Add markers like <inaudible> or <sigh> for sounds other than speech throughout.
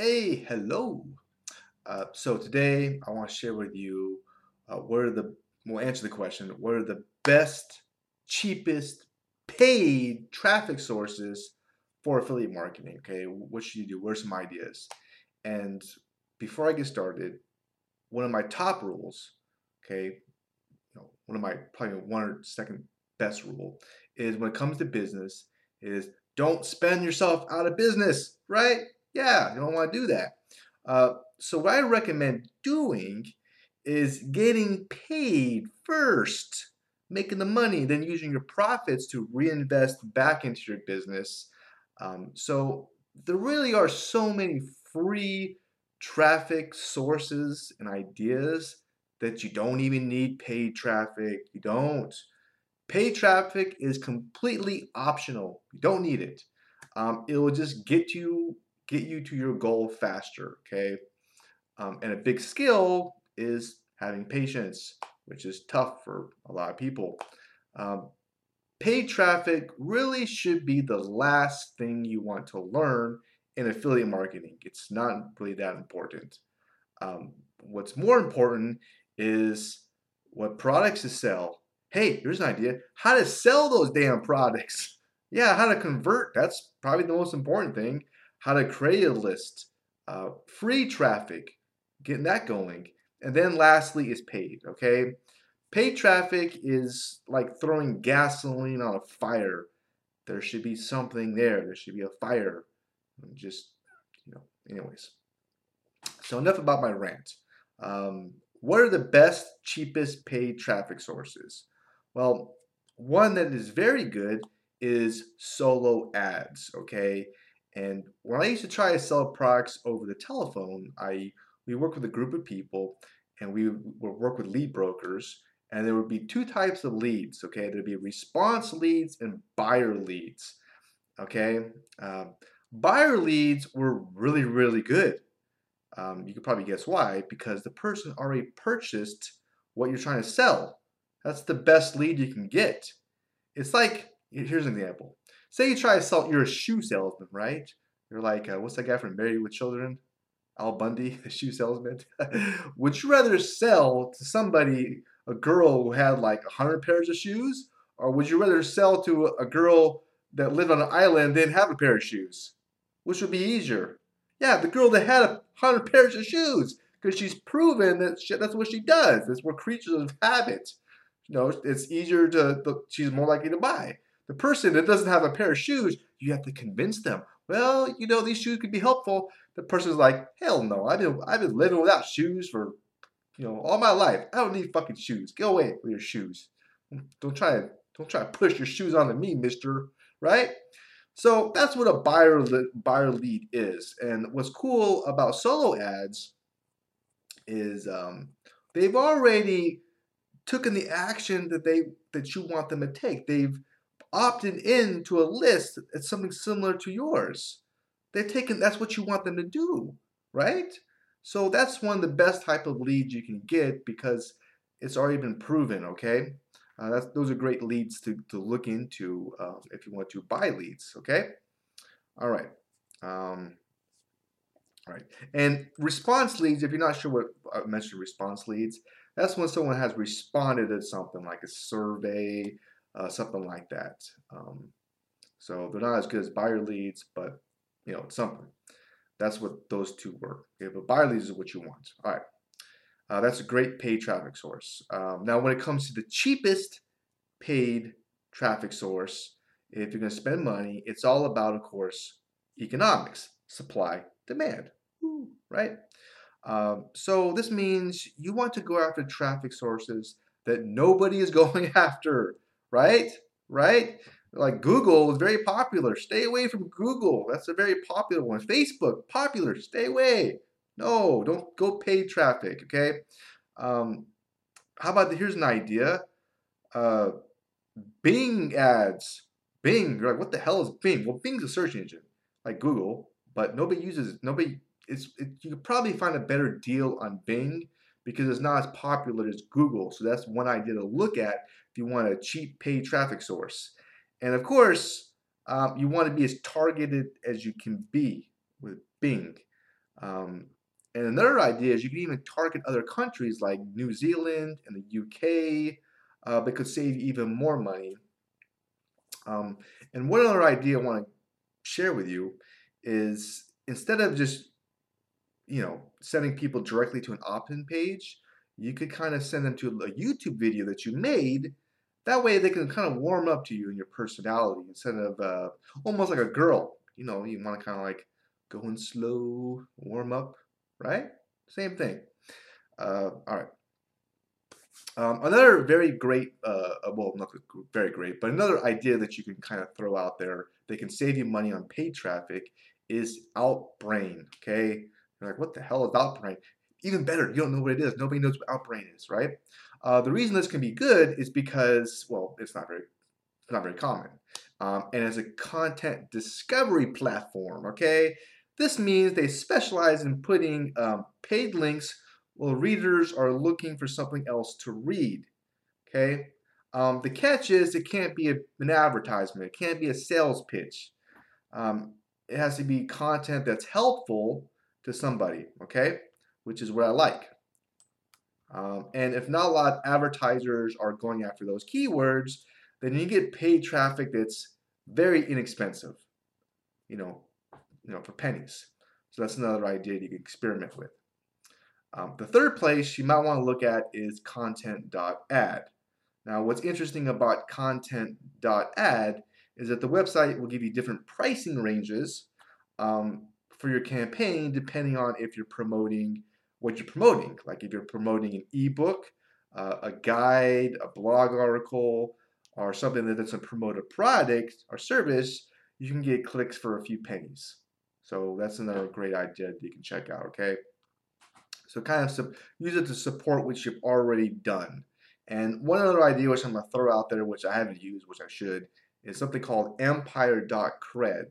Hey, hello. Uh, so today I want to share with you uh, what are the, we'll answer the question, what are the best, cheapest, paid traffic sources for affiliate marketing? Okay, what should you do? What are some ideas? And before I get started, one of my top rules, okay, you know, one of my probably one or second best rule is when it comes to business is don't spend yourself out of business, right? Yeah, you don't want to do that. Uh, so what I recommend doing is getting paid first, making the money, then using your profits to reinvest back into your business. Um, so there really are so many free traffic sources and ideas that you don't even need paid traffic. You don't. Paid traffic is completely optional. You don't need it. Um, it will just get you get you to your goal faster. Okay, um, and a big skill is having patience, which is tough for a lot of people. Um, paid traffic really should be the last thing you want to learn in affiliate marketing. It's not really that important. Um, what's more important is what products to sell hey, here's an idea how to sell those damn products. <laughs> Yeah, how to convert. That's probably the most important thing. How to create a list, uh, free traffic, getting that going. And then lastly is paid, okay? Paid traffic is like throwing gasoline on a fire. There should be something there. There should be a fire. Just, you know, anyways. So enough about my rant. Um, what are the best, cheapest paid traffic sources? Well, one that is very good is solo ads, okay? And when I used to try to sell products over the telephone, I we work with a group of people and we would work with lead brokers and there would be two types of leads, okay? There'd be response leads and buyer leads, okay? Um, buyer leads were really, really good. Um, you could probably guess why, because the person already purchased what you're trying to sell. That's the best lead you can get. It's like, here's an example. Say you try to sell, you're a shoe salesman, right? You're like, uh, what's that guy from Married with Children? Al Bundy, <laughs> the shoe salesman. <laughs> Would you rather sell to somebody, a girl who had like 100 pairs of shoes? Or would you rather sell to a girl that lived on an island and didn't have a pair of shoes? Which would be easier? Yeah, the girl that had a 100 pairs of shoes because she's proven that she, that's what she does. That's we're creatures of habit. You know, it's easier to, she's more likely to buy. The person that doesn't have a pair of shoes, you have to convince them. Well, you know, these shoes could be helpful. The person's like, hell no, I've been, I've been living without shoes for, you know, all my life. I don't need fucking shoes. Go away with your shoes. Don't try to, don't try to push your shoes onto me, mister. Right? So that's what a buyer buyer lead is. And what's cool about solo ads is um, they've already taken the action that they that you want them to take. They've opted in to a list that's something similar to yours. They've taken that's what you want them to do, right? So that's one of the best type of leads you can get because it's already been proven. Okay, uh, those are great leads to to look into uh, if you want to buy leads. Okay, all right. Um, all right, and response leads. If you're not sure what I mentioned, response leads that's when someone has responded to something like a survey, uh, something like that. Um, so they're not as good as buyer leads, but you know, something. That's what those two work. Okay, but buyer leads is what you want. All right. Uh, that's a great paid traffic source. Um, now, when it comes to the cheapest paid traffic source, if you're going to spend money, it's all about, of course, economics, supply, demand, right? Um, so this means you want to go after traffic sources that nobody is <laughs> going after, right? Right? Like Google is very popular. Stay away from Google. That's a very popular one. Facebook, popular. Stay away. No, don't go pay traffic. Okay. Um, how about the, here's an idea. Uh, Bing ads. Bing. You're like, what the hell is Bing? Well, Bing's a search engine like Google, but nobody uses nobody it's it, you could probably find a better deal on Bing because it's not as popular as Google. So that's one idea to look at if you want a cheap paid traffic source. And of course, um, you want to be as targeted as you can be with Bing. Um, and another idea is you can even target other countries like New Zealand and the UK uh, could save even more money. Um, and one other idea I want to share with you is instead of just you know sending people directly to an opt-in page, you could kind of send them to a YouTube video that you made. That way they can kind of warm up to you and your personality instead of uh, almost like a girl. You know, you want to kind of like go in slow, warm up, right? Same thing. Uh, all right. Um, another very great, uh, uh, well, not very great, but another idea that you can kind of throw out there that can save you money on paid traffic is Outbrain. Okay, you're like, what the hell is Outbrain? Even better, you don't know what it is. Nobody knows what Outbrain is, right? Uh, the reason this can be good is because, well, it's not very, it's not very common, um, and as a content discovery platform. Okay, this means they specialize in putting um, paid links while readers are looking for something else to read. Okay, um, the catch is it can't be a, an advertisement. It can't be a sales pitch. Um, it has to be content that's helpful to somebody. Okay, which is what I like. Um, and if not a lot of advertisers are going after those keywords, then you get paid traffic that's very inexpensive. You know, you know, for pennies. So that's another idea you can experiment with. Um, the third place you might want to look at is content.ad. Now, what's interesting about content.ad is that the website will give you different pricing ranges um, for your campaign depending on if you're promoting what you're promoting. Like if you're promoting an ebook, uh, a guide, a blog article, or something that doesn't promote a product or service, you can get clicks for a few pennies. So that's another great idea that you can check out, okay? So kind of use it to support what you've already done. And one other idea which I'm going to throw out there, which I haven't used, which I should, is something called empire.kred,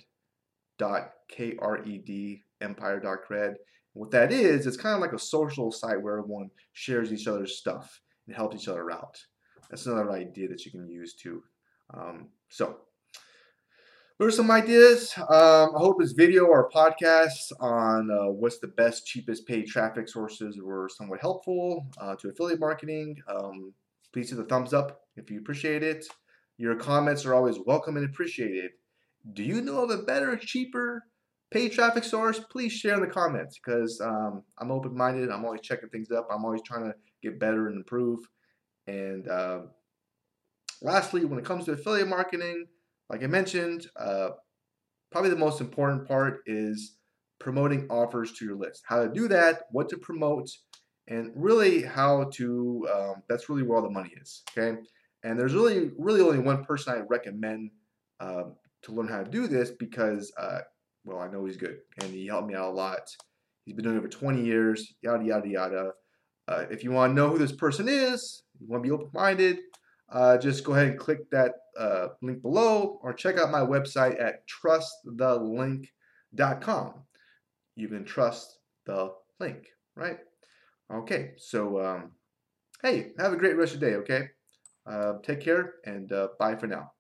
K-R-E-D, empire.kred. What that is, it's kind of like a social site where everyone shares each other's stuff and helps each other out. That's another idea that you can use too. Um, so there are some ideas. Um, I hope this video or podcast on uh, what's the best, cheapest paid traffic sources were somewhat helpful uh, to affiliate marketing. Um, please hit the thumbs up if you appreciate it. Your comments are always welcome and appreciated. Do you know of a better, cheaper paid traffic source? Please share in the comments because um, I'm open-minded. I'm always checking things up. I'm always trying to get better and improve. And uh, lastly, when it comes to affiliate marketing, like I mentioned, uh, probably the most important part is promoting offers to your list. How to do that, what to promote, and really how to, um, that's really where all the money is, okay? And there's really, really only one person I recommend uh, to learn how to do this because, uh, well, I know he's good and he helped me out a lot. He's been doing it for 20 years, yada, yada, yada. Uh, if you want to know who this person is, you want to be open-minded, uh, just go ahead and click that uh, link below or check out my website at trustthelink.com. You can trust the link, right? Okay, so um, hey, have a great rest of your day, okay? Uh, take care and uh, bye for now.